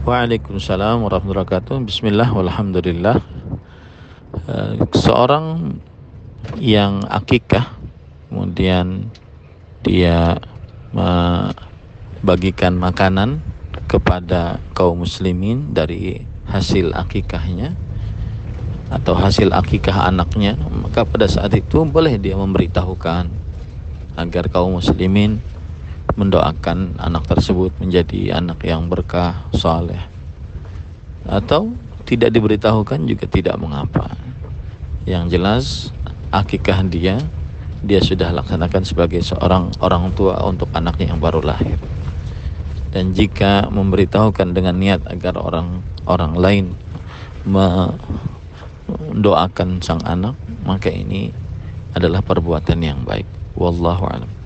Waalaikumsalam warahmatullahi wabarakatuh. Bismillah walhamdulillah. Eh, seorang yang akikah kemudian dia membagikan makanan kepada kaum muslimin dari hasil akikahnya atau hasil akikah anaknya maka pada saat itu boleh dia memberitahukan agar kaum muslimin mendoakan anak tersebut menjadi anak yang berkah saleh. Atau tidak diberitahukan juga tidak mengapa. Yang jelas akikah dia dia sudah laksanakan sebagai seorang orang tua untuk anaknya yang baru lahir. Dan jika memberitahukan dengan niat agar orang orang lain mendoakan sang anak maka ini adalah perbuatan yang baik. Wallahu alam